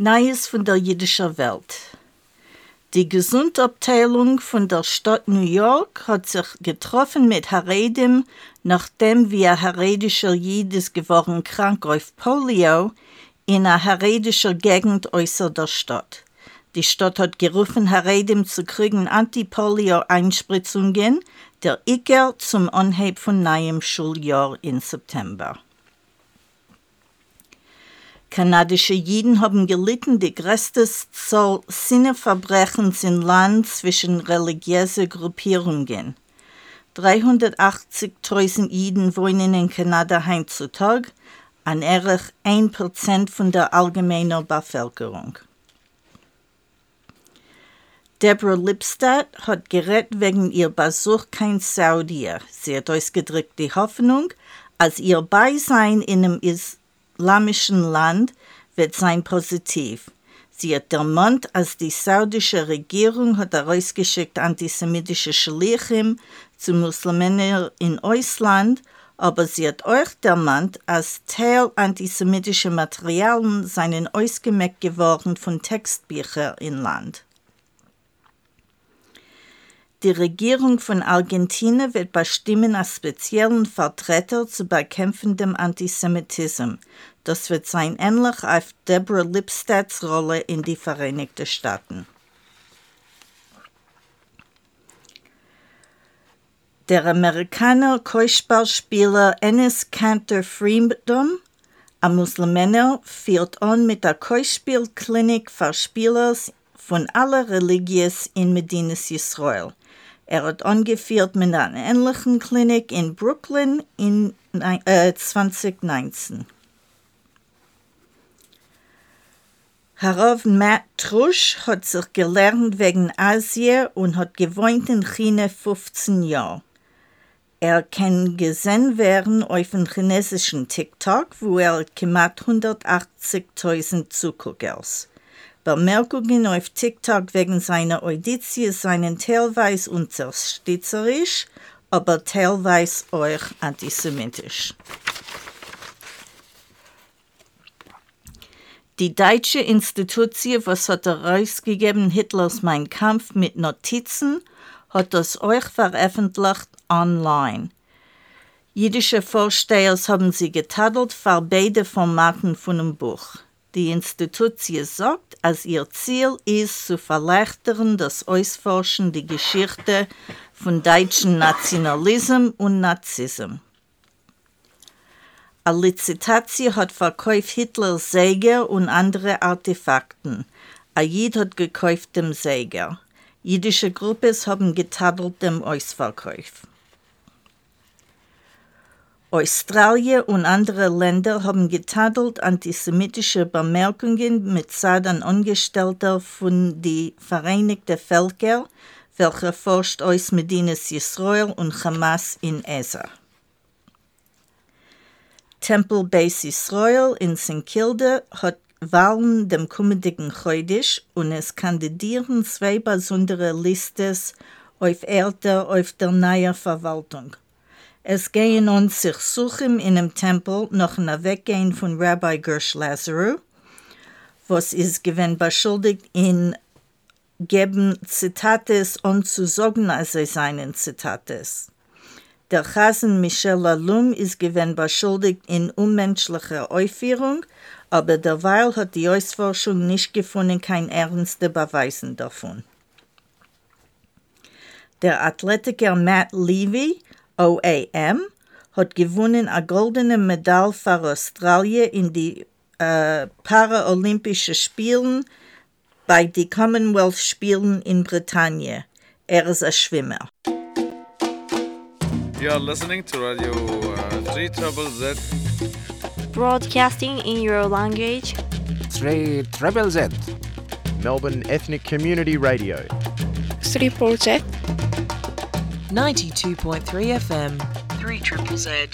Neues von der jüdischen Welt. Die Gesundabteilung von der Stadt New York hat sich getroffen mit Haredim, nachdem wir haredischer Jidis geworden krank auf Polio in einer haredischer Gegend äußer der Stadt. Die Stadt hat gerufen, Haredim zu kriegen Antipolio-Einspritzungen, der Iker zum Anheb von neuem Schuljahr im September. Kanadische Jiden haben gelitten die größte Zahl Sinneverbrechens im Land zwischen religiösen Gruppierungen. 380.000 Jiden wohnen in Kanada heutzutage, an erich 1% von der allgemeinen Bevölkerung. Deborah Lipstadt hat gerät wegen ihr Besuch kein Saudier. Sie hat ausgedrückt die Hoffnung, als ihr Beisein in einem islamischen Land wird sein positiv. Sie hat ermahnt, als die saudische Regierung hat herausgeschickt antisemitische Schlichim zu Muslimen in Ausland, aber sie hat euch ermahnt, als Teil antisemitischer Materialien seien ausgemerkt geworden von Textbüchern im Land. Die Regierung von Argentinien wird bestimmen als speziellen Vertreter zu bekämpfendem Antisemitismus. Das wird sein ähnlich auf Deborah Lipstadts Rolle in die Vereinigten Staaten. Der Amerikaner Keuschballspieler Ennis Cantor Freedom, ein Muslimer, führt an mit der Keuschspielklinik für Spieler von aller Religies in Medinas Israel. Er hat angeführt mit einer ähnlichen Klinik in Brooklyn in äh, 2019. Herauf Matt Trusch hat sich gelernt wegen Asien und hat gewohnt in China 15 Jahre. Er kann gesehen werden auf dem chinesischen TikTok, wo er knapp 180.000 Bemerkungen auf TikTok wegen seiner Auditie seien teilweise unterstützerisch, aber teilweise auch antisemitisch. Die deutsche Institution, was hat herausgegeben Hitlers Mein Kampf mit Notizen, hat das euch veröffentlicht online. Jüdische Vorsteher haben sie getadelt für beide Formaten von dem Buch. Die Institution sagt, als ihr Ziel ist, zu verleichtern das Ausforschen der Geschichte von deutschen Nationalismus und Nazismus. A Lizitatio hat verkauft Hitlers Säger und andere Artefakten. A Jid hat gekauft dem Säger. Jüdische Gruppen haben getadelt dem Ausverkauf. Australien und andere Länder haben getadelt antisemitische Bemerkungen mit Seiten Angestellter von die Vereinigten Völker, welche forscht aus Medinas Israel und Hamas in Esa. Temple Base Israel in St. Kilda hat Wahlen dem kommenden Chodesh und es kandidieren zwei besondere Listes auf Erde auf der neuen Verwaltung. Es gehen uns sich suchen in dem Tempel nach einer Weggehen von Rabbi Gersh Lazarou, was ist gewinn beschuldigt in geben Zitates und zu sagen, als sie seinen Zitates. Der Chasen Michel Lalum ist gewinn beschuldigt in unmenschlicher Aufführung, aber derweil hat die Ausforschung nicht gefunden kein ernste Beweisen davon. Der Athletiker Matt Levy OAM, hat gewonnen a goldene Medaille für Australien in die äh, Paralympischen Spielen bei den Commonwealth Spielen in Britannien. Er ist ein Schwimmer. You are listening to Radio uh, 3 Trouble Z. Broadcasting in your language. 3 Triple Z. Melbourne Ethnic Community Radio. 3Z 92.3 FM, 3 Triple Z.